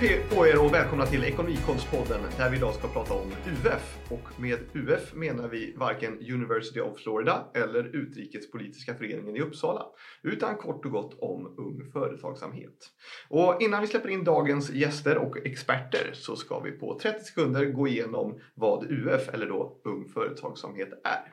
Hej på er och välkomna till Ekonomikonstpodden där vi idag ska prata om UF. Och med UF menar vi varken University of Florida eller Utrikespolitiska föreningen i Uppsala, utan kort och gott om ung företagsamhet. Och innan vi släpper in dagens gäster och experter så ska vi på 30 sekunder gå igenom vad UF, eller då Ung Företagsamhet, är.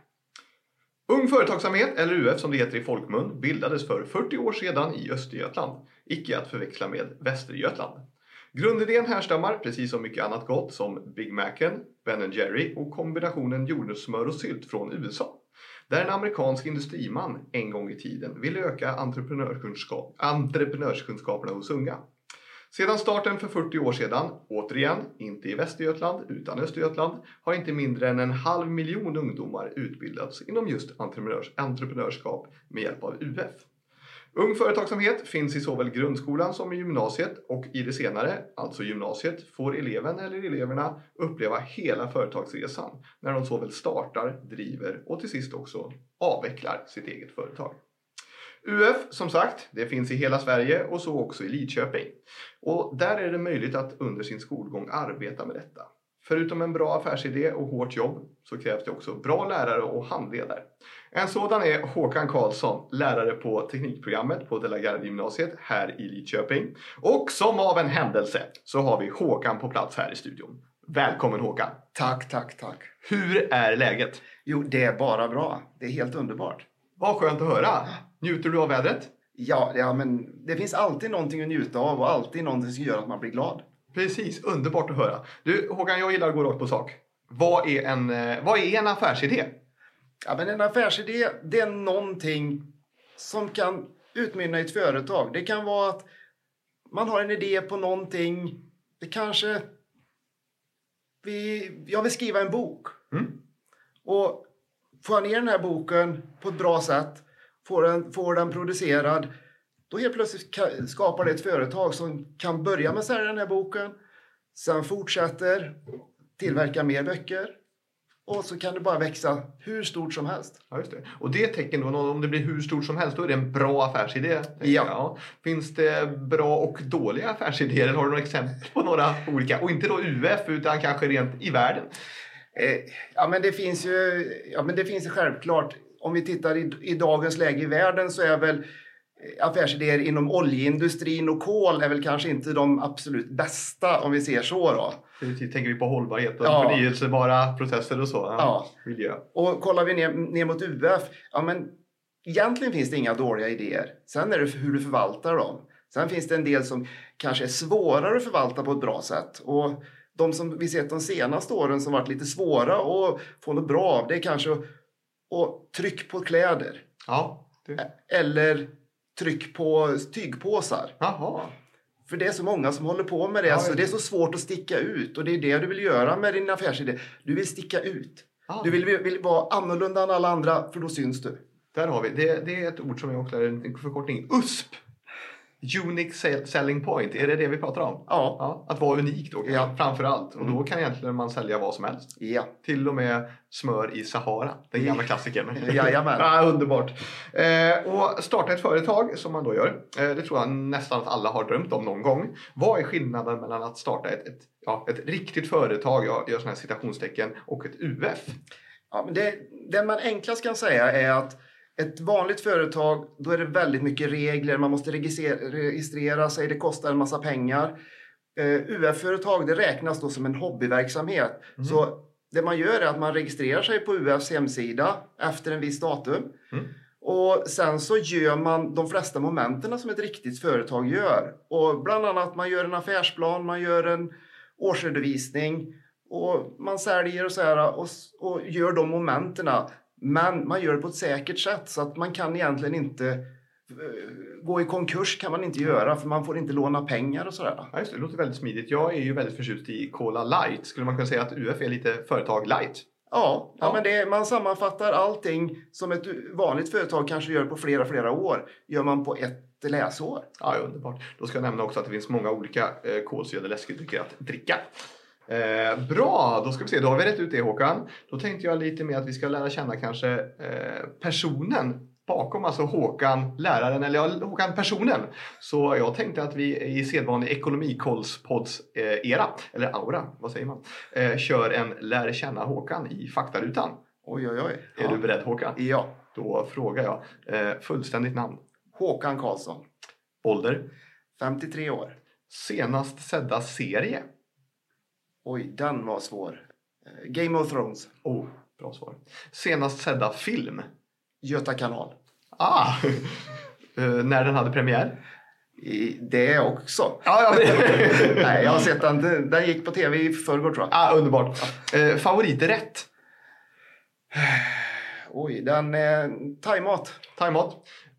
Ung Företagsamhet, eller UF som det heter i folkmun, bildades för 40 år sedan i Östergötland, icke att förväxla med Västergötland. Grundidén härstammar, precis som mycket annat gott som Big Macen, Ben Jerry och kombinationen jordnötssmör och sylt från USA. Där en amerikansk industriman en gång i tiden ville öka entreprenörskunskap, entreprenörskunskaperna hos unga. Sedan starten för 40 år sedan, återigen, inte i Västergötland utan Östergötland, har inte mindre än en halv miljon ungdomar utbildats inom just entreprenörs entreprenörskap med hjälp av UF. Ung företagsamhet finns i såväl grundskolan som i gymnasiet och i det senare, alltså gymnasiet, får eleven eller eleverna uppleva hela företagsresan när de såväl startar, driver och till sist också avvecklar sitt eget företag. UF, som sagt, det finns i hela Sverige och så också i Lidköping. Och där är det möjligt att under sin skolgång arbeta med detta. Förutom en bra affärsidé och hårt jobb så krävs det också bra lärare och handledare. En sådan är Håkan Karlsson, lärare på teknikprogrammet på De la Garde gymnasiet här i Lidköping. Och som av en händelse så har vi Håkan på plats här i studion. Välkommen Håkan! Tack, tack, tack. Hur är läget? Jo, det är bara bra. Det är helt underbart. Vad skönt att höra! Njuter du av vädret? Ja, ja, men det finns alltid någonting att njuta av och alltid någonting som gör att man blir glad. Precis, underbart att höra. Du Håkan, jag gillar att gå rakt på sak. Vad är en, eh, vad är en affärsidé? Ja, men en affärsidé, det är någonting som kan utmynna i ett företag. Det kan vara att man har en idé på någonting. Det kanske... Vi, jag vill skriva en bok. Mm. Och får jag ner den här boken på ett bra sätt, får den, får den producerad, då helt plötsligt ka- skapar det ett företag som kan börja med att sälja den här boken, sen fortsätter tillverka mer böcker och så kan det bara växa hur stort som helst. Ja, just det. Och det är ett tecken då, om det blir hur stort som helst, då är det en bra affärsidé. Ja. jag. Finns det bra och dåliga affärsidéer? Har du några exempel på några olika? Och inte då UF, utan kanske rent i världen. Eh, ja, men det finns ju ja, men det finns självklart. Om vi tittar i, i dagens läge i världen så är väl affärsidéer inom oljeindustrin och kol är väl kanske inte de absolut bästa om vi ser så då. Tänker vi på hållbarhet och Ja. förnyelsebara processer och så. Ja. Miljö. Och kollar vi ner, ner mot UF, ja men egentligen finns det inga dåliga idéer. Sen är det hur du förvaltar dem. Sen finns det en del som kanske är svårare att förvalta på ett bra sätt. Och de som vi sett de senaste åren som varit lite svåra att få något bra av, det är kanske att, att tryck på kläder. Ja. Det. Eller tryck på tygpåsar. Jaha. För det är så många som håller på med det, Ja, så det är så svårt att sticka ut. Och det är det du vill göra med din affärsidé. Du vill sticka ut. Ja. Du vill, vill vara annorlunda än alla andra, för då syns du. Där har vi. Det, det är ett ord som jag också lär en förkortning. USP. Unique sell- selling point. Är det det vi pratar om? Ja. Ja, att vara unik då Ja. framför allt. Och då kan egentligen man sälja vad som helst. Ja. Till och med smör i Sahara, den gamla klassikern. Jajamän. ja, underbart. Eh, och starta ett företag som man då gör, eh, det tror jag nästan att alla har drömt om någon gång. Vad är skillnaden mellan att starta ett, ett, ja, ett riktigt företag, jag gör sådana här citationstecken, och ett UF? Ja, men det, det man enklast kan säga är att ett vanligt företag, då är det väldigt mycket regler, man måste registrera, sig, det kostar en massa pengar. Eh, UF-företag, det räknas då som en hobbyverksamhet. Så det man gör är att man registrerar sig på UFs hemsida efter en viss datum. Mm. Och sen så gör man de flesta momenten som ett riktigt företag gör. Och bland annat man gör en affärsplan, man gör en årsredovisning och man säljer och så här och, och gör de momenten. Men man gör det på ett säkert sätt så att man kan egentligen inte eh, gå i konkurs kan man inte göra för man får inte låna pengar och sådär. Ja, just det, det låter väldigt smidigt. Jag är ju väldigt förtjust i Cola Light. Skulle man kunna säga att UF är lite företag light? Ja, ja. Ja. men det, man sammanfattar allting som ett vanligt företag kanske gör på flera, flera år. Gör man på ett läsår. Ja, underbart. Då ska jag nämna också att det finns många olika eh, kolsyrade läskedrycker att dricka. Eh, bra, då ska vi se. Då har vi rätt ut det Håkan. Då tänkte jag lite mer att vi ska lära känna kanske eh, personen bakom, alltså Håkan, läraren, eller ja, Håkan personen. Så jag tänkte att vi i sedvanlig ekonomikollspods-era, eller aura, vad säger man, eh, kör en lär känna Håkan i faktarutan. Oj, oj, oj. Är du beredd Håkan? Ja. Då frågar jag, eh, fullständigt namn, Håkan Karlsson, ålder, 53 år. senast sedda serie? Oj, den var svår. Eh, Game of Thrones, Oh, bra svar. Senast sedda film? Göta kanal. Ah! Eh, när den hade premiär? I, det också. Ja, ja. Nej, jag har sett den. Den- gick på tv i förrgår tror jag. ah, underbart. Eh, favoriträtt? Oj, den... Eh, thaimat. Thaimat.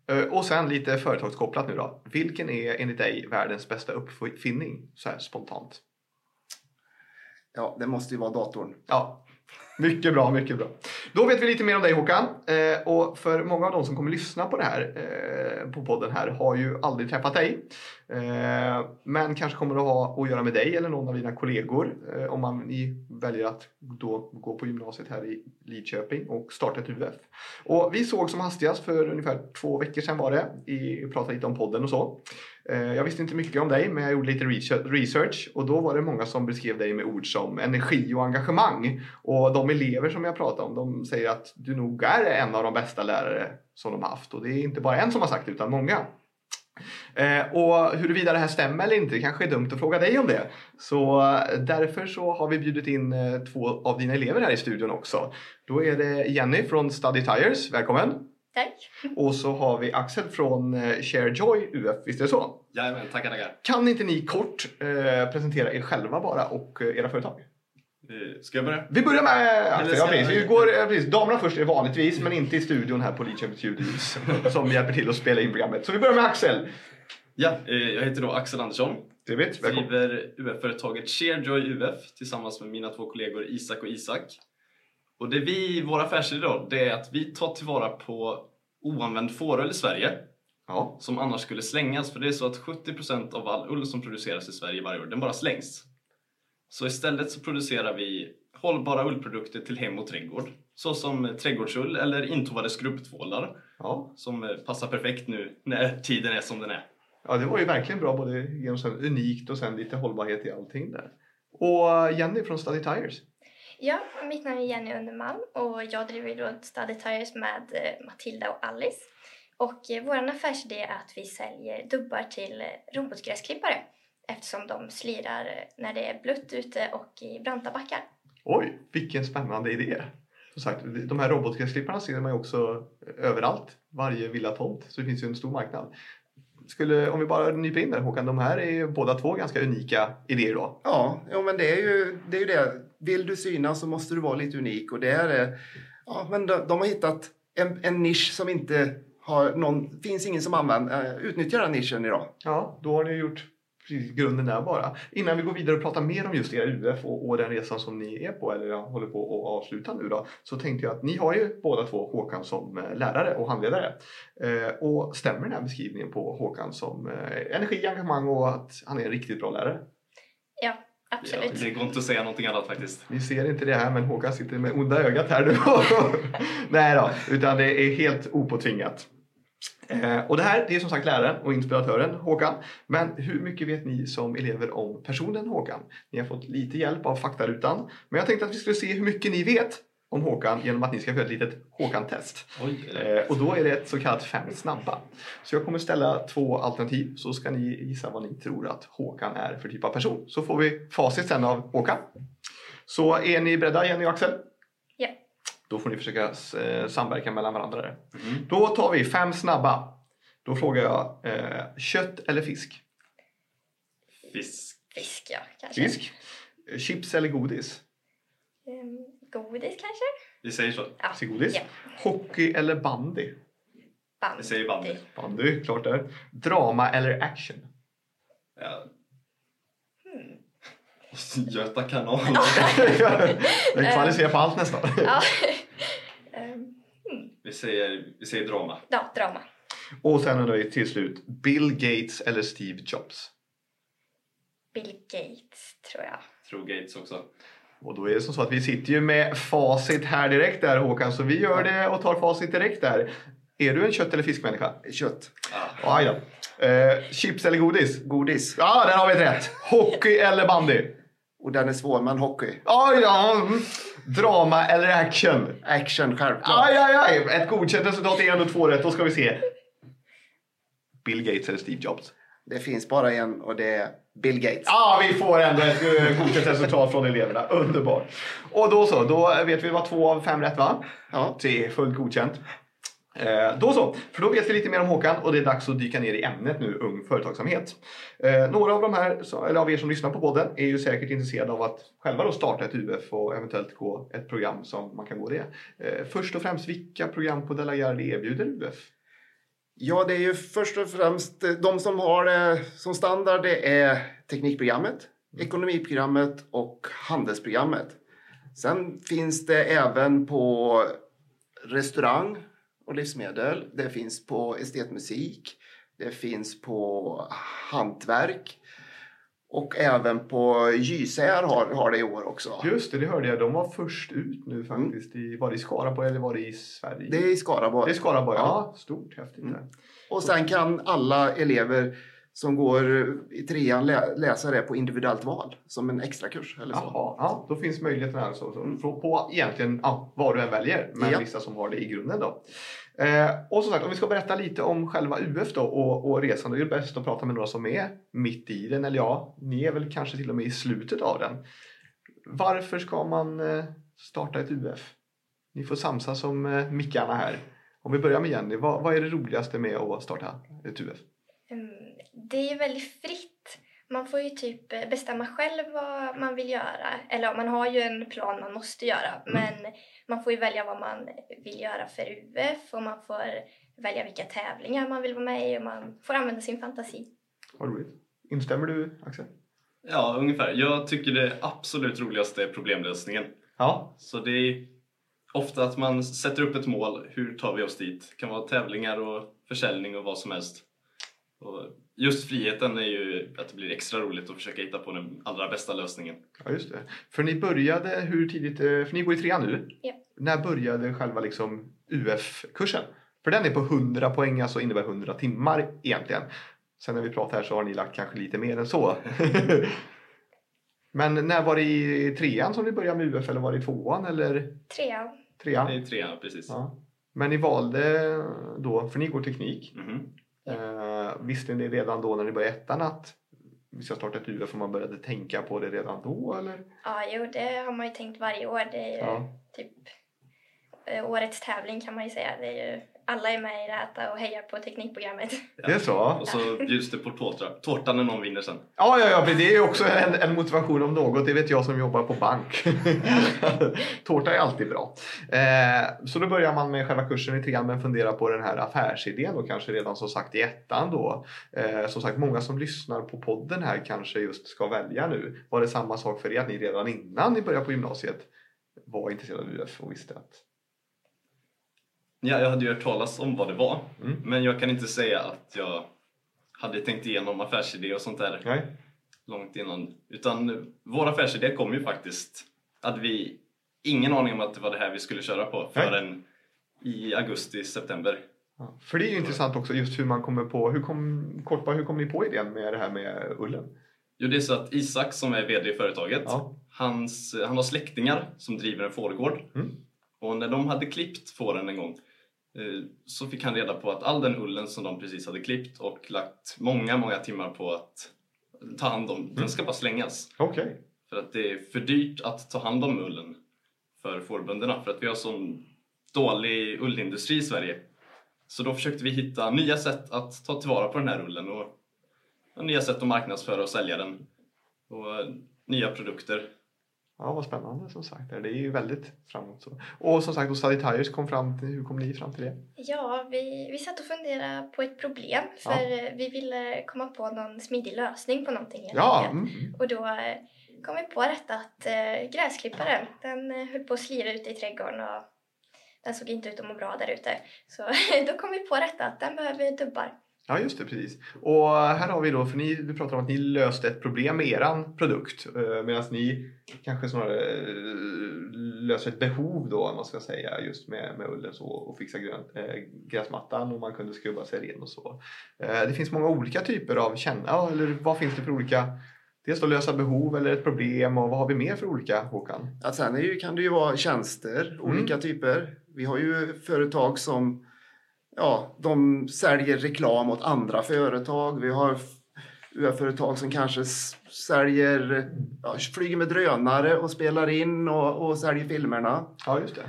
Eh, och sen lite företagskopplat nu då. Vilken är enligt dig världens bästa uppfinning? Så här spontant. Ja, det måste ju vara datorn. Ja, mycket bra, mycket bra. Då vet vi lite mer om dig Håkan. Eh, och för många av de som kommer lyssna på det här, eh, på podden här, har ju aldrig träffat dig. Eh, men kanske kommer att ha att göra med dig eller någon av dina kollegor eh, om man ni väljer att då gå på gymnasiet här i Lidköping och starta ett UF. Och vi såg som hastigast för ungefär två veckor sedan var det, i, pratade lite om podden och så. Eh, jag visste inte mycket om dig men jag gjorde lite research- research och då var det många som beskrev dig med ord som energi och engagemang. Och de elever som jag pratade om de säger att du nog är en av de bästa lärare som de har haft och det är inte bara en som har sagt det utan många. Eh, och huruvida det här stämmer eller inte kanske är dumt att fråga dig om det. Så eh, därför så har vi bjudit in eh, två av dina elever här i studion också. Då är det Jenny från Study Tires, välkommen! Tack. Och så har vi Axel från eh, ShareJoy UF, visst är det så? Jajamän, tackar tackar. Kan inte ni kort eh, presentera er själva bara och eh, era företag? Eh, Ska jag börja? Vi börjar med Axel. Ja, precis. Vi går, eh, precis. Damerna först är vanligtvis, men inte i studion här på Lidköpings ljudhus som hjälper till att spela in programmet. Så vi börjar med Axel. Ja, eh, jag heter då Axel Andersson. Trevligt. Välkommen. Driver UF-företaget ShareJoy UF tillsammans med mina två kollegor Isak och Isak. Och det vi, vår affärsidé då, det är att vi tar tillvara på oanvänd fåröl i Sverige Ja. som annars skulle slängas. För det är så att 70% av all ull som produceras i Sverige varje år, den bara slängs. Så istället så producerar vi hållbara ullprodukter till hem och trädgård. Såsom trädgårdsull eller intovade skrubbtvålar Ja. som eh, passar perfekt nu när tiden är som den är. ja, det var ju verkligen bra både genom så här unikt och sen lite hållbarhet i allting där. Och Jenny från Study Tires. Ja, mitt namn är Jenny Undermalm och jag driver då Study Tires med eh, Matilda och Alice. Och eh, vår affärsidé är att vi säljer dubbar till eh, robotgräsklippare eftersom de slirar eh, när det är blött ute och i branta backar. Oj, vilken spännande idé. Som sagt, de här robotgräsklipparna ser man ju också överallt. Varje villatomt. Så det finns ju en stor marknad. Skulle, om vi bara nyper in där Håkan, de här är ju båda två ganska unika idéer då. Ja, ja men det är, ju, det är ju det. Vill du synas så måste du vara lite unik. Och det är, ja, men de, de har hittat en, en nisch som inte har någon... finns ingen som använder, utnyttjar den nischen idag. Ja, då har ni gjort grunden där bara. Innan vi går vidare och pratar mer om just era UF och, och den resan som ni är på eller jag håller på att avsluta nu då. Så tänkte jag att ni har ju båda två Håkan som eh, lärare och handledare. Eh, och stämmer den här beskrivningen på Håkan som eh, energi, engagemang och att han är en riktigt bra lärare? Ja, Ja, absolut. det går inte att säga någonting annat faktiskt. Ni ser inte det här men Håkan sitter med onda ögat här nu. Nej då, utan det är helt opåtvingat. Eh, och det här det är som sagt läraren och inspiratören Håkan. Men hur mycket vet ni som elever om personen Håkan? Ni har fått lite hjälp av faktarutan. Men jag tänkte att vi skulle se hur mycket ni vet om Håkan genom att ni ska göra ett litet Håkan-test. Eh, och då är det ett så kallat fem snabba. Så jag kommer ställa två alternativ så ska ni gissa vad ni tror att Håkan är för typ av person. Så får vi facit sen av Håkan. Så är ni beredda Jenny och Axel? Då får ni försöka eh, samverka mellan varandra. Mhm. Då tar vi fem snabba. Då frågar jag eh, kött eller fisk? Fisk. Fisk, ja, kanske. Fisk. Eh, Chips eller godis? Ehm, godis kanske? Vi säger så. Ja. Godis. Ja. Hockey eller bandy? Bandy. Vi säger bandy. Bandy, klart där. Drama eller action? Ja. Hmm. Göta kanal. Den kvalificerar på allt nästan. Ja. Ehm, Vi säger, vi säger drama. ja, drama. Och sen undrar vi till slut, Bill Gates eller Steve Jobs? Bill Gates, tror jag. Tror Gates också. Och då är det som så att vi sitter ju med facit här direkt där Håkan, så vi gör det och tar facit direkt där. Är du en kött eller fiskmänniska? Kött. Ah. Aj då. Eh, chips eller godis? Godis. Ja, där har vi ett rätt. Hockey eller bandy? Och den är svår, men hockey. Oj då. Mm. Drama eller action? Action, självklart. Aj, aj, aj. Ett godkänt resultat är ändå två rätt. Då ska vi se. Bill Gates eller Steve Jobs? Det finns bara en och det är Bill Gates. Ja, vi får ändå ett eh, godkänt resultat från eleverna. Underbart. Och då så, då vet vi vad två av fem rätt va? Ja. Det är fullt godkänt. Eh, då så, för då vet vi lite mer om Håkan och det är dags att dyka ner i ämnet nu, ung företagsamhet. Eh, några av de här, så- eller av er som lyssnar på podden, är ju säkert intresserade av att själva då starta ett UF och eventuellt gå ett program som man kan gå det. Eh, först och främst, vilka program på Della Gardi erbjuder UF? Ja, det är ju först och främst eh, de som har det som standard. Det är teknikprogrammet, ekonomiprogrammet och handelsprogrammet. Sen finns det även på restaurang och livsmedel. Det finns på estetmusik. Det finns på hantverk. Och även på Gysär har, har det i år också. Just det, det hörde jag. De var först ut nu faktiskt. I, var det i Skaraborg eller var det i Sverige? Det är i Skaraborg. Det är Skaraborg, ja. Ja. Stort, häftigt. Mm. Och sen kan alla elever som går i trean lä- läsa det på individuellt val som en extra kurs eller så. Jaha, ja, då finns möjligheten här så, så, på, egentligen ja, vad du än väljer, men Ja. vissa som har det i grunden då. Eh, och som sagt, om vi ska berätta lite om själva UF då och, och resan, då är det bäst att prata med några som är mitt i den, eller ja, ni är väl kanske till och med i slutet av den. Varför ska man eh, starta ett UF? Ni får samsas som eh, mickarna här. Om vi börjar med Jenny, vad, vad är det roligaste med att starta ett UF? Mm, Det är ju väldigt fritt. Man får ju typ eh, bestämma själv vad man vill göra. Eller man har ju en plan man måste göra. Men man får ju välja vad man vill göra för UF och man får välja vilka tävlingar man vill vara med i och man får använda sin fantasi. Vad roligt. Instämmer du Axel? Ja, ungefär. Jag tycker det absolut roligaste är problemlösningen. Ja, Så det är ofta att man sätter upp ett mål. Hur tar vi oss dit? Det kan vara tävlingar och försäljning och vad som helst. Och just friheten är ju att det blir extra roligt att försöka hitta på den allra bästa lösningen. Ja, just det. För ni började hur tidigt? eh, För ni går i trean nu. Ja. När började själva liksom UF-kursen? För den är på 100 poäng, alltså innebär 100 timmar egentligen. Sen när vi pratar här så har ni lagt kanske lite mer än så. Men när var det i trean som ni började med UF eller var det i tvåan eller Trean. Det trean? är trean precis. Ja. Men ni valde då, för ni går teknik. Mhm. Eh, visste ni redan då när ni började ettan att vi ska starta ett UF och man började tänka på det redan då eller? Ja, jo, det har man ju tänkt varje år. Det är ju Ja. typ eh, årets tävling kan man ju säga. Det är ju, alla är med i det här och hejar på teknikprogrammet. Ja. Det är så? Och så bjuds det på tårta, tårta när någon vinner sen. Ja, ja, ja, men det är ju också en, en motivation om något. Det vet jag som jobbar på bank. Tårta är alltid bra. Eh, så då börjar man med själva kursen i trean men funderar på den här affärsidén och kanske redan som sagt i ettan då. Eh, som sagt, många som lyssnar på podden här kanske just ska välja nu. Var det samma sak för er att ni redan innan ni började på gymnasiet var intresserade av UF och visste att Ja, jag hade ju hört talas om vad det var. Mm. Men jag kan inte säga att jag hade tänkt igenom affärsidé och sånt där nej, långt innan. Utan vår affärsidé kom ju faktiskt. Hade vi ingen aning om att det var det här vi skulle köra på Nej. förrän i augusti, september. Ja, För det är ju intressant också just hur man kommer på, hur kom, kort bara, hur kom ni på idén med det här med ullen? Jo, det är så att Isak som är VD i företaget, Ja. hans, han har släktingar som driver en fårgård. Mm. Och när de hade klippt fåren en gång så fick han reda på att all den ullen som de precis hade klippt och lagt många, många timmar på att ta hand om, Mm. den ska bara slängas. Okej. För att det är för dyrt att ta hand om ullen för fårbönderna för att vi har sån dålig ullindustri i Sverige. Så då försökte vi hitta nya sätt att ta tillvara på den här ullen och, och nya sätt att marknadsföra och sälja den. Och eh, nya produkter. Ja, vad spännande som sagt. Det är ju väldigt framåt. Så. Och som sagt, och Study Tires kom fram till, hur kom ni fram till det? Ja, vi, vi satt och funderade på ett problem för Ja. eh, vi ville komma på någon smidig lösning på någonting. Ja, enkelt. mm. Och då eh, kom vi på detta att eh, gräsklipparen, den eh, höll på att slira ute i trädgården och den såg inte ut att må bra där ute. Så då kom vi på detta att den behöver dubbar. Ja, just det, precis. Och här har vi då, för ni, du pratar om att ni löste ett problem med eran produkt eh, medan ni kanske snarare eh, löser ett behov då, om man ska säga, just med, med ullen så, och fixa grönt, eh, gräsmattan och man kunde skrubba sig ren och så. Det finns många olika typer av känna, eller vad finns det för olika Dels att lösa behov eller ett problem och vad har vi mer för olika Håkan? Ja, sen ju, kan det ju vara tjänster, olika typer. Vi har ju företag som ja, de säljer reklam åt andra företag. Vi har UF-företag som kanske säljer, ja, flyger med drönare och spelar in och, och säljer filmerna. Ja, just det.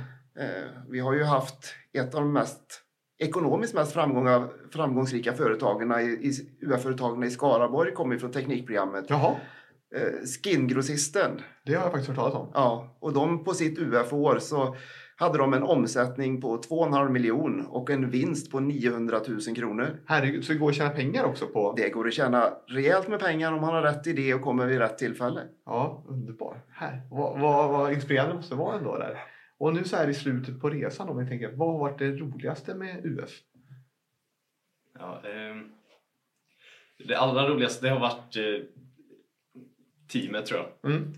Eh, vi har ju haft ett av de mest ekonomiskt mest framgångsrika företagen i, i UF-företagen i Skaraborg kommer från teknikprogrammet. Jaha, Eh, Skingrossisten. det har jag faktiskt hört talas om. Ja, och de på sitt UF-år så hade de en omsättning på 2,5 miljon och en vinst på 900 000 kronor. Herregud, så det går att tjäna pengar också på? Det går att tjäna rejält med pengar om man har rätt idé och kommer vid rätt tillfälle. Ja, underbar. Här. Vad, vad, vad inspirerande det måste vara ändå där. Och nu så här i slutet på resan om vi tänker, vad har varit det roligaste med UF? Ja, ehm, det allra roligaste det har varit eh, teamet tror jag. Mm.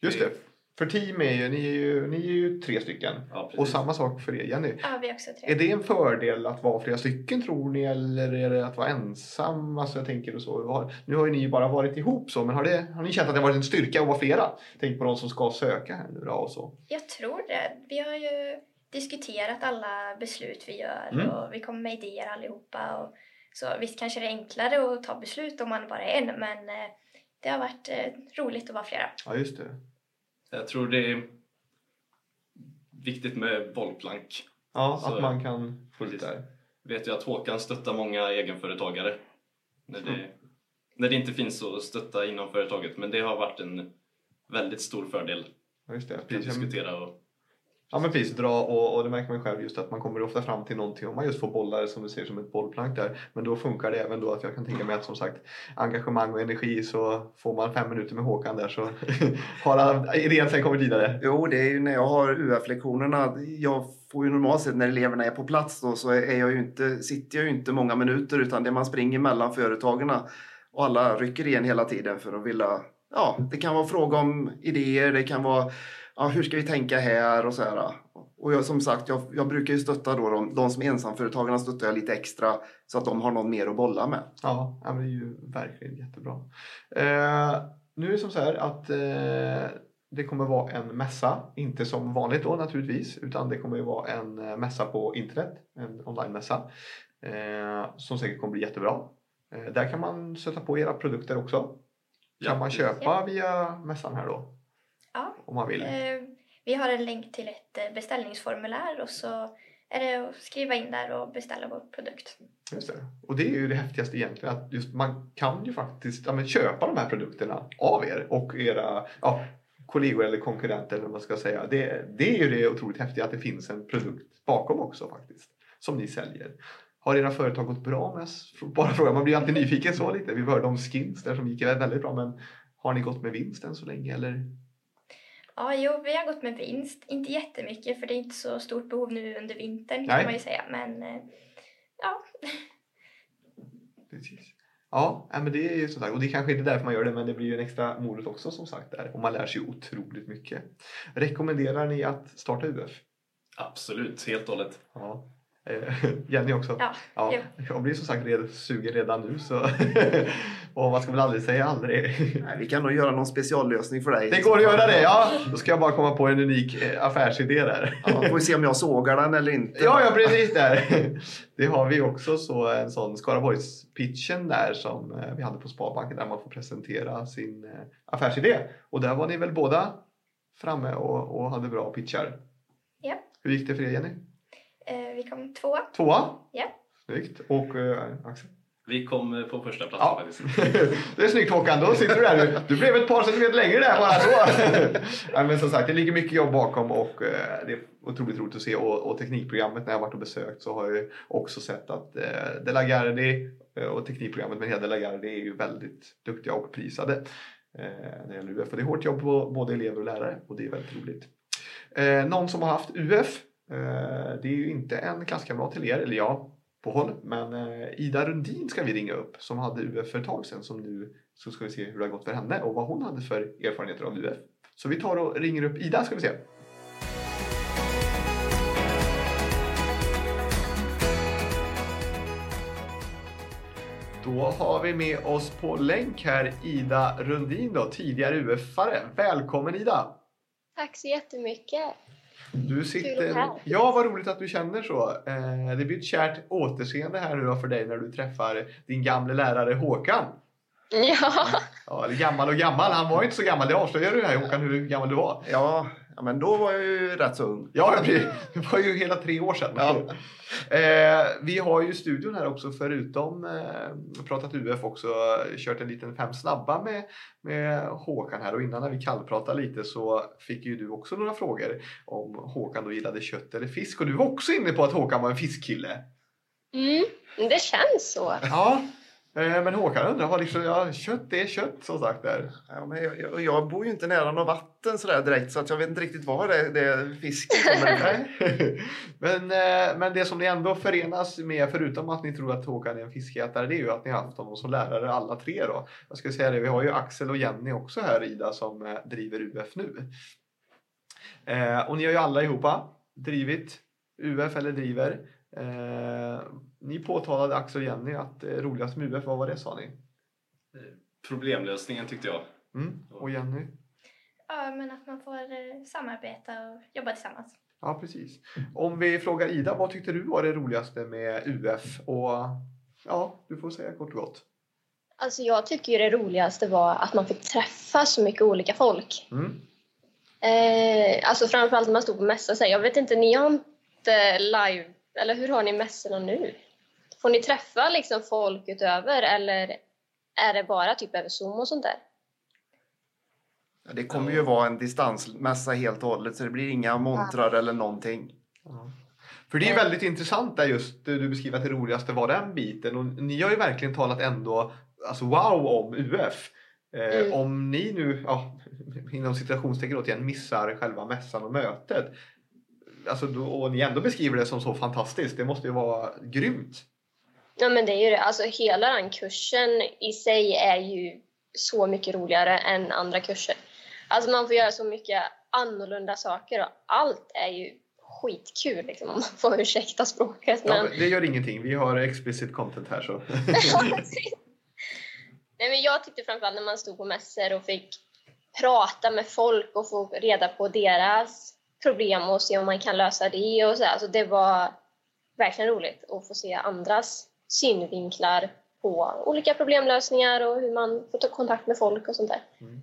Just det. För team är ju, ni är ju, ni är ju tre stycken. Ja. Och samma sak för er Jenny. Ja, vi är också tre. Är det en fördel att vara flera stycken tror ni eller är det att vara ensam? Alltså jag tänker och så. Nu har ju ni bara varit ihop så men har, det, har ni känt att det har varit en styrka att vara flera? Tänk på de som ska söka här nu då och så. Jag tror det. Vi har ju diskuterat alla beslut vi gör Mm. och vi kommer med idéer allihopa. Och, så visst kanske det är enklare att ta beslut om man bara är en men eh, det har varit eh, roligt att vara flera. Ja just det. Jag tror det är viktigt med bollplank. Ja, Så- att man kan få ut Precis. där. Vet jag att Håkan stöttar många egenföretagare när det, när det inte finns att stötta inom företaget. Men det har varit en väldigt stor fördel just det. att diskutera och Ja men precis, dra och, och det märker man ju själv just att man kommer ofta fram till någonting om man just får bollar som du ser som ett bollplank där. Men då funkar det även då att jag kan tänka mig att som sagt engagemang och energi så får man fem minuter med Håkan där så har han idén sen kommit vidare. Jo, det är ju när jag har UF-lektionerna. Jag får ju normalt sett när eleverna är på plats då, så är jag ju inte, sitter jag ju inte många minuter utan det man springer mellan företagen och alla rycker igen hela tiden för att vilja Ja, det kan vara fråga om idéer, det kan vara ja, hur ska vi tänka här och så här. Och jag, som sagt, jag, jag brukar ju stötta då de, de som är ensamföretagarna stöttar jag lite extra så att de har någon mer att bolla med. Ja, ja men det är ju verkligen jättebra. Eh, nu är det som så här att eh, det kommer vara en mässa, inte som vanligt då naturligtvis, utan det kommer ju vara en eh, mässa på internet, en online-mässa, eh, som säkert kommer bli jättebra. Eh, där kan man sätta på era produkter också. Kan Ja, man köpa via mässan här då? Ja. Om man vill. Eh, vi har en länk till ett eh, beställningsformulär och så är det att skriva in där och beställa vår produkt. Just det. Och det är ju det häftigaste egentligen att just man kan ju faktiskt ja, köpa de här produkterna av er och era ja, kollegor eller konkurrenter eller vad man ska säga. Det, det är ju det otroligt häftiga att det finns en produkt bakom också faktiskt som ni säljer. Har era företag gått bra med Bara fråga, man blir alltid nyfiken så lite. Vi hörde om skins där som gick väldigt bra men har ni gått med vinst än så länge eller? Ja, jo, vi har gått med vinst. Inte jättemycket för det är inte så stort behov nu under vintern Nej. kan man ju säga. Men eh, ja, Precis. Ja, men det är ju som sagt, och det kanske inte är därför man gör det, men det blir ju en extra morot också som sagt där. Och man lär sig otroligt mycket. Rekommenderar ni att starta UF? Absolut, helt och hållet. Ja. Eh, Jenny också? Ja, ja. Jag blir som sagt red, sugen redan nu så. och man ska väl aldrig säga aldrig. Nej, vi kan nog göra någon speciallösning för dig. Det går att göra det, ja! Då ska jag bara komma på en unik eh, affärsidé där. Ja, får vi se om jag sågar den eller inte. Ja, ja precis där. Det har vi också så en sån Skaraborgs-pitchen där som eh, vi hade på Sparbanken där man får presentera sin eh, affärsidé. Och där var ni väl båda framme och, och hade bra pitchar. Ja. Hur gick det för er Jenny? vi kom tvåa. Tvåa? Ja. Snyggt. Och Axel? Vi kom eh, på första plats Ja. faktiskt. det är snyggt Håkan, då sitter du där nu. Du blev ett par centimeter längre där bara så. ja, men som sagt, det ligger mycket jobb bakom och eh, det är otroligt roligt att se. Och, och teknikprogrammet när jag varit och besökt så har jag också sett att eh, De la Gardie eh, och teknikprogrammet med hela De la Gardie är ju väldigt duktiga och prisade. Eh, när det gäller UF. Och det är hårt jobb på både elever och lärare och det är väldigt roligt. Eh, någon som har haft UF, eh, det är ju inte en klasskamrat till er, eller ja, på håll. Men eh, Ida Rundin ska vi ringa upp som hade UF för ett tag sedan. Som nu så ska vi se hur det har gått för henne och vad hon hade för erfarenheter av UF. Så vi tar och ringer upp Ida ska vi se. Då har vi med oss på länk här Ida Rundin då, tidigare UF-are. Välkommen Ida! Tack så jättemycket. Du sitter... Ja, vad roligt att du känner så. Eh, det blir ett kärt återseende här nu för dig när du träffar din gamle lärare Håkan. Ja, Ja, gammal och gammal. Han var inte så gammal. Det avslöjar du här Håkan hur gammal du var. Ja, ja, men då var jag ju rätt så ung. Ja, det var ju hela tre år sedan. Ja. Eh, vi har ju studion här också förutom eh, pratat UF också kört en liten fem snabba med, med Håkan här och innan när vi kallpratade lite så fick ju du också några frågor om Håkan då gillade kött eller fisk och du var också inne på att Håkan var en fiskkille. mm, det känns så. Ja, men Håkan undrar vad liksom, ja, kött det är kött som sagt där. Ja, men jag, jag, bor ju inte nära något vatten sådär direkt så att jag vet inte riktigt var det, det fisken kommer ifrån. Men, eh, men det som ni ändå förenas med, förutom att ni tror att Håkan är en fiskätare, det är ju att ni har haft honom som lärare alla tre. Då. Jag ska säga det, vi har ju Axel och Jenny också här, Ida, som eh, driver UF nu. Eh, och ni har ju alla ihopa drivit UF eller driver. Eh, ni påtalade Axel och Jenny att det roligast med UF, vad var det sa ni? Problemlösningen tyckte jag. Mm. Och Jenny? Ja, men att man får eh, samarbeta och jobba tillsammans. Ja, precis. Om vi frågar Ida, vad tyckte du var det roligaste med UF? Och ja, du får säga kort och gott. Alltså jag tycker ju det roligaste var att man fick träffa så mycket olika folk. Mm. Eh, alltså framförallt när man stod på mässa. Så här, jag vet inte, ni har inte live, eller hur har ni mässorna nu? Får ni träffa liksom folk utöver eller är det bara typ över Zoom och sånt där? Ja, Det kommer ju vara en distansmässa helt och hållet så det blir inga montrar eller någonting. Ja. För det är väldigt intressant där just det du beskriver att det roligaste var den biten. Och ni har ju verkligen talat ändå alltså wow om UF. Eh, Mm. Om ni nu, ja, inom citationstecken återigen, missar själva mässan och mötet. Alltså då, och ni ändå beskriver det som så fantastiskt. Det måste ju vara grymt. Ja men det är ju det. Alltså hela den kursen i sig är ju så mycket roligare än andra kurser. Alltså man får göra så mycket annorlunda saker och allt är ju skitkul liksom om man får ursäkta språket. Ja, Men... men det gör ingenting. Vi har explicit content här så. Nej, men jag tyckte framförallt när man stod på mässor och fick prata med folk och få reda på deras problem och se om man kan lösa det och så. Alltså det var verkligen roligt att få se andras synvinklar på olika problemlösningar och hur man får ta kontakt med folk och sånt där. Mm.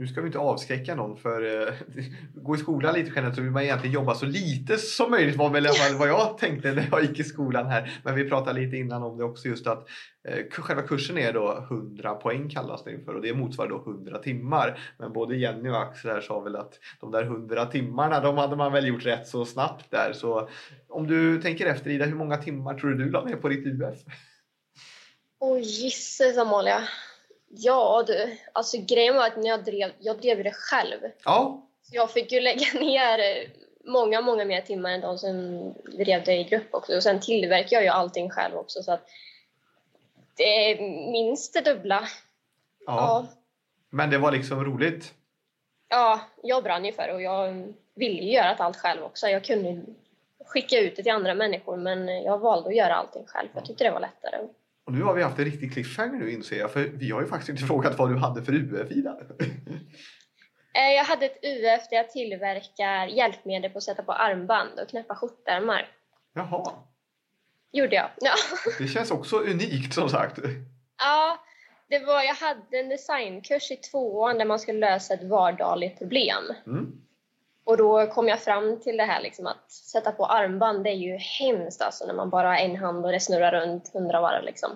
Nu ska vi inte avskräcka någon för eh, gå i skolan lite generellt så vill man egentligen jobba så lite som möjligt var väl i alla fall vad jag tänkte när jag gick i skolan här. Men vi pratade lite innan om det också just att eh, själva kursen är då 100 poäng kallas det för och det motsvarar då 100 timmar. Men både Jenny och Axel här sa väl att de där 100 timmarna de hade man väl gjort rätt så snabbt där. Så om du tänker efter Ida, hur många timmar tror du du la ner på ditt UF? Åh gisses Amalia! Ja du, alltså grejen var att när jag drev, jag drev det själv. Ja, Så jag fick ju lägga ner eh, många, många mer timmar än de som drev det i grupp också. Och sen tillverkar jag ju allting själv också så att det är minst det dubbla. ja. Ja, Men det var liksom roligt. ja jag brann ju för det och jag ville ju göra allt själv också. Jag kunde skicka ut det till andra människor men jag valde att göra allting själv jag tyckte det var lättare. Och nu har vi haft en riktig cliffhanger nu inser jag, för vi har ju faktiskt inte frågat vad du hade för UF Ida. Eh, Jag hade ett UF där jag tillverkar hjälpmedel på att sätta på armband och knäppa skjortärmar. Jaha, Gjorde jag. Ja. det känns också unikt som sagt. Ja, det var, jag hade en designkurs i tvåan där man skulle lösa ett vardagligt problem. Mm. Och då kom jag fram till det här liksom att sätta på armband, det är ju hemskt alltså när man bara har en hand och det snurrar runt hundra varv liksom.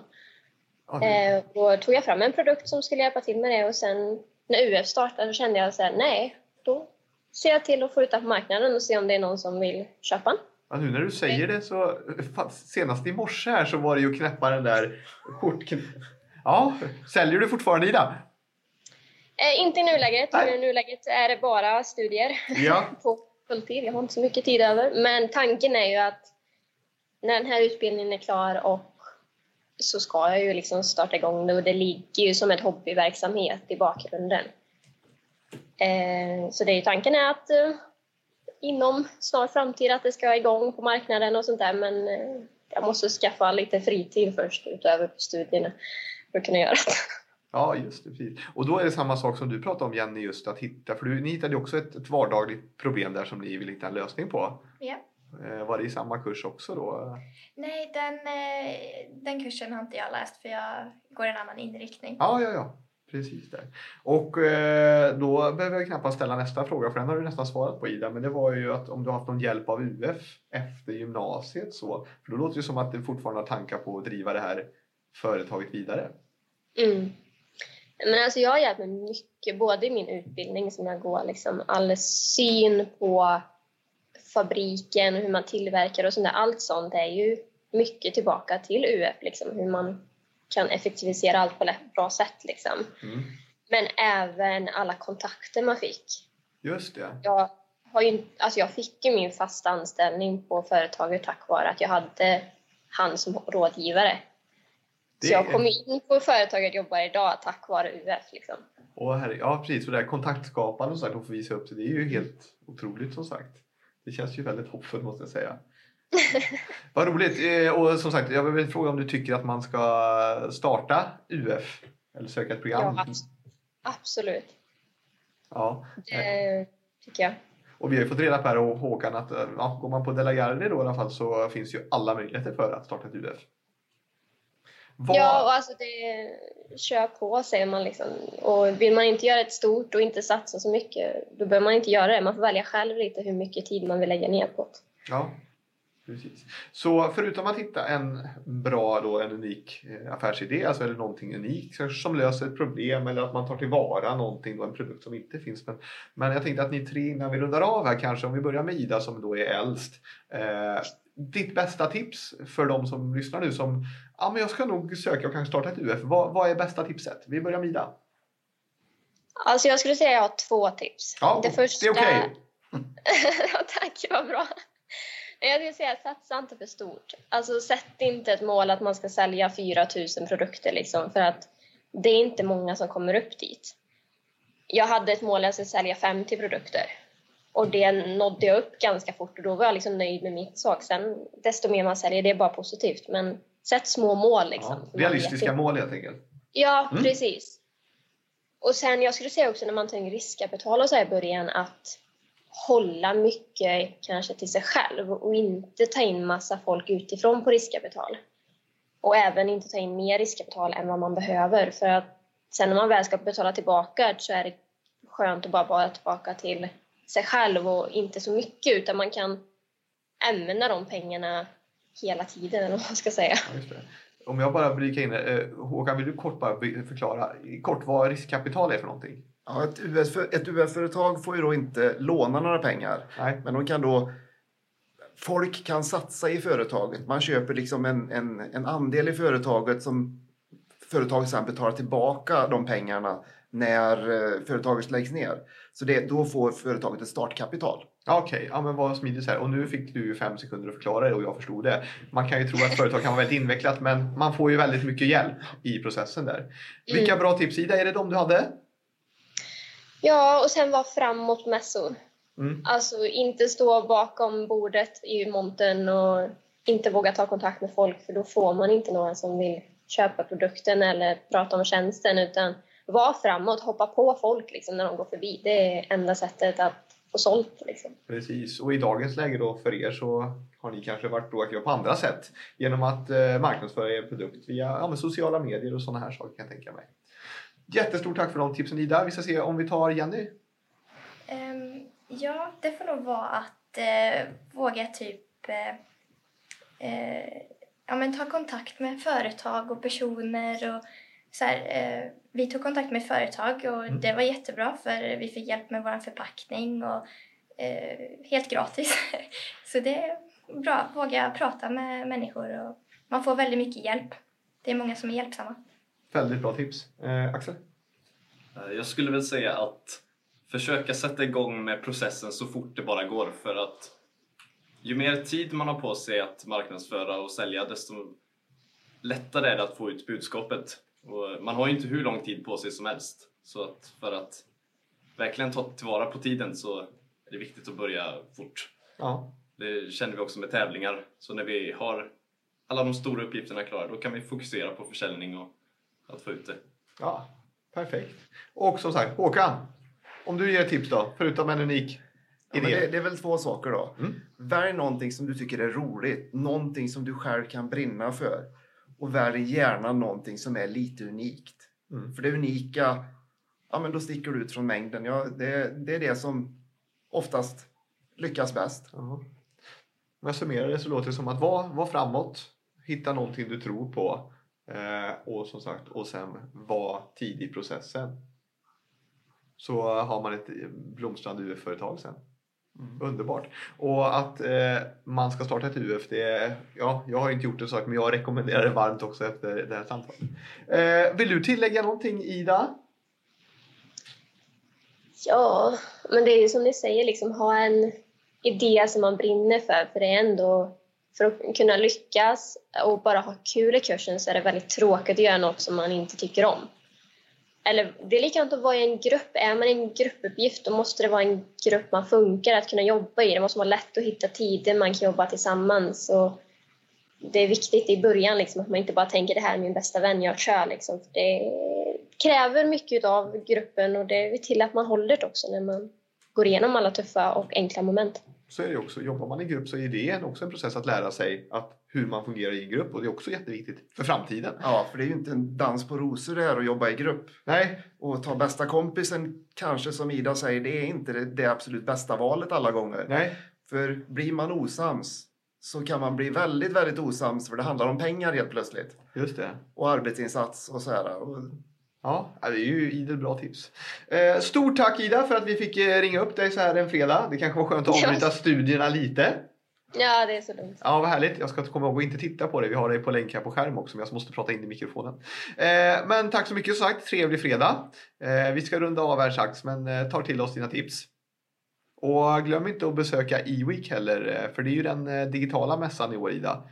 Det- Eh, då tog jag fram en produkt som skulle hjälpa till med det och sen när UF startade så kände jag så här, nej, då ser jag till att få ut det på marknaden och se om det är någon som vill köpa den. ja, nu när du säger det så, fan, senast i morse här så var det ju att knäppa den där skjortkn... Ja, säljer du fortfarande Ida? Eh, inte i nuläget, i nuläget är det bara studier. Ja. på fulltid. Jag har inte så mycket tid över. Men tanken är ju att när den här utbildningen är klar och så ska jag ju liksom starta igång det och det ligger ju som en hobbyverksamhet i bakgrunden. Eh, så det är tanken är att eh, inom snar framtid att det ska igång på marknaden och sånt där men eh, jag måste skaffa lite fritid först utöver studierna för att kunna göra det. Ja, just det. Precis. Och då är det samma sak som du pratade om Jenny, just att hitta, för du, ni hittade ju också ett, ett vardagligt problem där som ni vill hitta en lösning på. Ja. Eh, var det i samma kurs också då? Nej, den, eh, den kursen har inte jag läst för jag går en annan inriktning. Ja, ja, ja. Precis där. Och eh, då behöver jag knappast ställa nästa fråga för den har du nästan svarat på Ida. Men det var ju att om du har haft någon hjälp av UF efter gymnasiet så. För då låter det som att du fortfarande har tankar på att driva det här företaget vidare. Mm. Men alltså jag har hjälpt mig mycket, både i min utbildning som jag går, liksom, all syn på fabriken och hur man tillverkar och sånt där. Allt sånt är ju mycket tillbaka till UF, liksom, hur man kan effektivisera allt på ett bra sätt. Liksom. Mm. Men även alla kontakter man fick. Just det. Jag, har ju, alltså jag fick ju min fasta anställning på företaget tack vare att jag hade han som rådgivare. Så jag är- kom in på företaget jag jobbar idag tack vare UF. Liksom. Och här, ja, precis. Och det här kontaktskapande och så sagt, att få visa upp sig, det är ju helt otroligt som sagt. Det känns ju väldigt hoppfullt måste jag säga. Vad roligt! Eh, Och som sagt, jag vill fråga om du tycker att man ska starta UF eller söka ett program? Ja, abs- absolut. Ja. Det tycker jag. Och vi har ju fått reda på här och Håkan att eh, ja, går man på Delagarde då i alla fall så finns ju alla möjligheter för att starta ett UF. Vad- Ja, och alltså det kör på säger man liksom. Och vill man inte göra ett stort och inte satsa så mycket, då behöver man inte göra det. Man får välja själv lite hur mycket tid man vill lägga ner på det. Ja, precis. Så förutom att hitta en bra, då, en unik eh, affärsidé, alltså eller någonting unikt som löser ett problem eller att man tar tillvara någonting, då, en produkt som inte finns. Men, men jag tänkte att ni tre innan vi rundar av här kanske, om vi börjar med Ida som då är äldst. Eh, ditt bästa tips för de som lyssnar nu som, ja men jag ska nog söka och kanske starta ett UF. Vad, vad är bästa tipset? Vi börjar med Ida. Alltså jag skulle säga att jag har två tips. Ja, det första... det är okej. ja, tack, vad bra. Jag skulle säga satsa inte för stort. Alltså sätt inte ett mål att man ska sälja 4 000 produkter liksom, för att det är inte många som kommer upp dit. Jag hade ett mål att jag skulle sälja 50 produkter och det nådde jag upp ganska fort och då var jag liksom nöjd med mitt sak. Sen desto mer man säljer, det är bara positivt. Men sätt små mål liksom. Ja, realistiska mål helt enkelt. Ja, Mm. precis. Och sen jag skulle säga också när man tar in riskkapital och så i början att hålla mycket kanske till sig själv och inte ta in massa folk utifrån på riskkapital. Och även inte ta in mer riskkapital än vad man behöver för att sen när man väl ska betala tillbaka så är det skönt att bara vara tillbaka till sig själv och inte så mycket utan man kan använda de pengarna hela tiden eller vad man ska säga. Ja. Om jag bara bryter in det. Håkan, vill du kort bara förklara kort vad riskkapital är för någonting? Ja, ett UF ett UF-företag får ju då inte låna några pengar. Nej. Men de kan då... Folk kan satsa i företaget. Man köper liksom en, en, en andel i företaget som företaget sedan betalar tillbaka de pengarna när eh, företaget läggs ner. Så det, då får företaget ett startkapital. Okej, ja, men vad smidigt så här. Och nu fick du fem sekunder att förklara det och jag förstod det. Man kan ju tro att företag kan vara väldigt invecklat men man får ju väldigt mycket hjälp i processen där. Vilka bra tips Ida, är det de du hade? Ja, och sen vara framåt mässor. Mm. Alltså inte stå bakom bordet i montern och inte våga ta kontakt med folk för då får man inte några som vill köpa produkten eller prata om tjänsten utan var framåt, hoppa på folk liksom, när de går förbi. Det är enda sättet att få sålt. Liksom. Precis, och i dagens läge då för er så har ni kanske varit proaktiva på andra sätt genom att eh, marknadsföra er produkt via ja, sociala medier och sådana här saker kan jag tänka mig. Jättestort tack för de tipsen Ida. Vi ska se om vi tar Jenny. Ehm, ja, det får nog vara att eh, våga typ eh, eh, ja, men ta kontakt med företag och personer. Och, så här, vi tog kontakt med företag och Mm. det var jättebra för vi fick hjälp med vår förpackning och helt gratis. så det är bra, våga prata med människor och man får väldigt mycket hjälp. Det är många som är hjälpsamma. Väldigt bra tips. Eh, Axel? Eh, Jag skulle väl säga att försöka sätta igång med processen så fort det bara går för att ju mer tid man har på sig att marknadsföra och sälja desto lättare är det att få ut budskapet. Och man har ju inte hur lång tid på sig som helst. Så att för att verkligen ta tillvara på tiden så är det viktigt att börja fort. Ja. Det känner vi också med tävlingar. Så när vi har alla de stora uppgifterna klara då kan vi fokusera på försäljning och att få ut det. ja, perfekt. Och som sagt, Håkan, om du ger tips då, förutom en unik Ja, det, det är väl två saker då. Mm. Välj någonting som du tycker är roligt, någonting som du själv kan brinna för. Och välj gärna någonting som är lite unikt. Mm. För det unika, ja men då sticker du ut från mängden. Ja, det, det är det som oftast lyckas bäst. Jaha. Om jag summerar det så låter det som att vara var framåt, hitta någonting du tror på och som sagt, och sen vara tidig i processen. Så har man ett blomstrande UF-företag sen. Underbart! Och att eh, man ska starta ett UF, det är, ja, jag har inte gjort det sagt, men jag rekommenderar det varmt också efter det här samtalet. Eh, vill du tillägga någonting Ida? Ja, men det är ju som ni säger, liksom ha en idé som man brinner för. För det är ändå, för att kunna lyckas och bara ha kul i kursen så är det väldigt tråkigt att göra något som man inte tycker om. Eller det är likadant att vara i en grupp. Är man i en gruppuppgift då måste det vara en grupp man funkar att kunna jobba i. Det måste vara lätt att hitta tider man kan jobba tillsammans. Och det är viktigt i början liksom, att man inte bara tänker det här är min bästa vän, jag kör. Liksom. Det kräver mycket av gruppen och det är till att man håller det också när man går igenom alla tuffa och enkla moment så är det också, jobbar man i grupp så är det också en process att lära sig att hur man fungerar i grupp och det är också jätteviktigt för framtiden. Ja, för det är ju inte en dans på rosor det här att jobba i grupp. Nej, Och ta bästa kompisen, kanske som Ida säger, det är inte det, det absolut bästa valet alla gånger. nej, För blir man osams så kan man bli väldigt, väldigt osams för det handlar om pengar helt plötsligt. just det. Och arbetsinsats och så här. Och Ja, det är ju idel bra tips. Eh, stort tack Ida för att vi fick eh, ringa upp dig så här en fredag. Det kanske var skönt att avbryta studierna lite. Ja, det är så lugnt. Ja, vad härligt. Jag ska komma ihåg att inte titta på det. Vi har det på länk här på skärm också, men jag måste prata in i mikrofonen. Eh, men tack så mycket som sagt. Trevlig fredag. Eh, vi ska runda av här strax, men eh, tar till oss dina tips. Och glöm inte att besöka E-week heller, för det är ju den digitala mässan i år, Ida.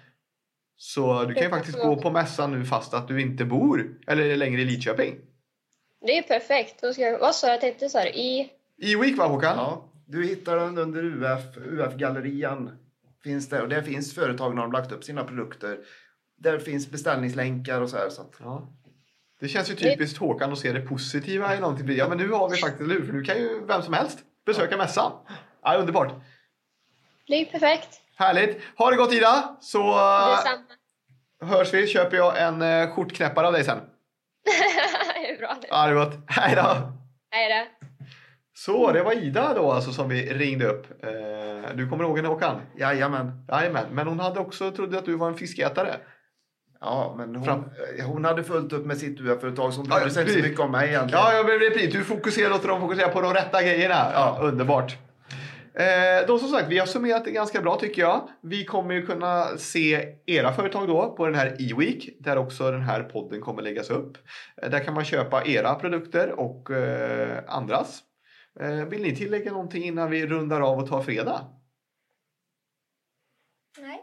Så du kan ju faktiskt gå på mässan nu fast att du inte bor eller längre i Lidköping. Det är perfekt. Vad sa jag hette? Så här, I... E-week va Håkan? ja, du hittar den under UF, UF-gallerian. Finns det, och där finns företag när de lagt upp sina produkter. Där finns beställningslänkar och så här. Så att, Ja. Det känns ju typiskt Håkan att se det positiva i någonting. Ja men nu har vi faktiskt? För nu kan ju vem som helst besöka mässan. Ja, underbart. Det är perfekt. Härligt. Ha det gott Ida! Så äh, Detsamma. hörs vi. Köper jag en äh, skjortknäppare av dig sen. det är bra det. Ja, det är gott. Hej då! Hej då. Så, det var Ida då alltså som vi ringde upp. Eh, du kommer ihåg henne Håkan? jajamän. Jajamän. Men hon hade också trodde att du var en fiskätare. Ja, men hon, Fram. eh, hon hade fullt upp med sitt UF-företag så hon brydde sig inte så precis. mycket om mig egentligen. Ja, jag blev repris. Du fokuserar, låter dem fokusera på de rätta grejerna. Ja, underbart. Eh, då som sagt, vi har summerat det ganska bra tycker jag. Vi kommer ju kunna se era företag då på den här E-week där också den här podden kommer läggas upp. Eh, där kan man köpa era produkter och eh, andras. Eh, vill ni tillägga någonting innan vi rundar av och tar fredag? Nej.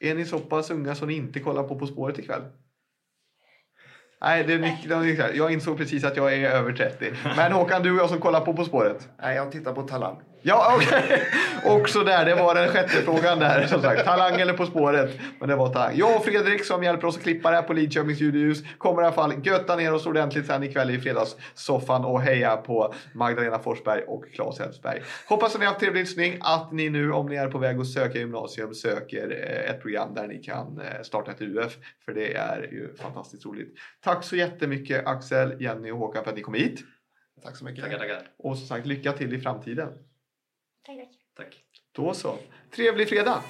Är ni så pass unga så ni inte kollar på På spåret ikväll? Nej, det är mycket, det är mycket. jag insåg precis att jag är över 30. Men Håkan, du och jag som kollar på På spåret. Nej, jag tittar på Talang. Ja, okej. Också där, det var den sjätte frågan där. Som sagt, talang eller På spåret. Men det var talang. Jag och Fredrik som hjälper oss att klippa det här på Lidköpings ljudljus kommer i alla fall götta ner oss ordentligt sen ikväll i fredagssoffan och heja på Magdalena Forsberg och Claes Elfsberg. Hoppas att ni har haft trevlig lyssning. Att ni nu, om ni är på väg att söka gymnasium, söker eh, ett program där ni kan eh, starta ett UF. För det är ju fantastiskt roligt. Tack så jättemycket Axel, Jenny och Håkan för att ni kom hit. Tack så mycket. Tackar, tackar. Och som sagt, lycka till i framtiden. Tack, tack. Tack. Då så. Trevlig fredag!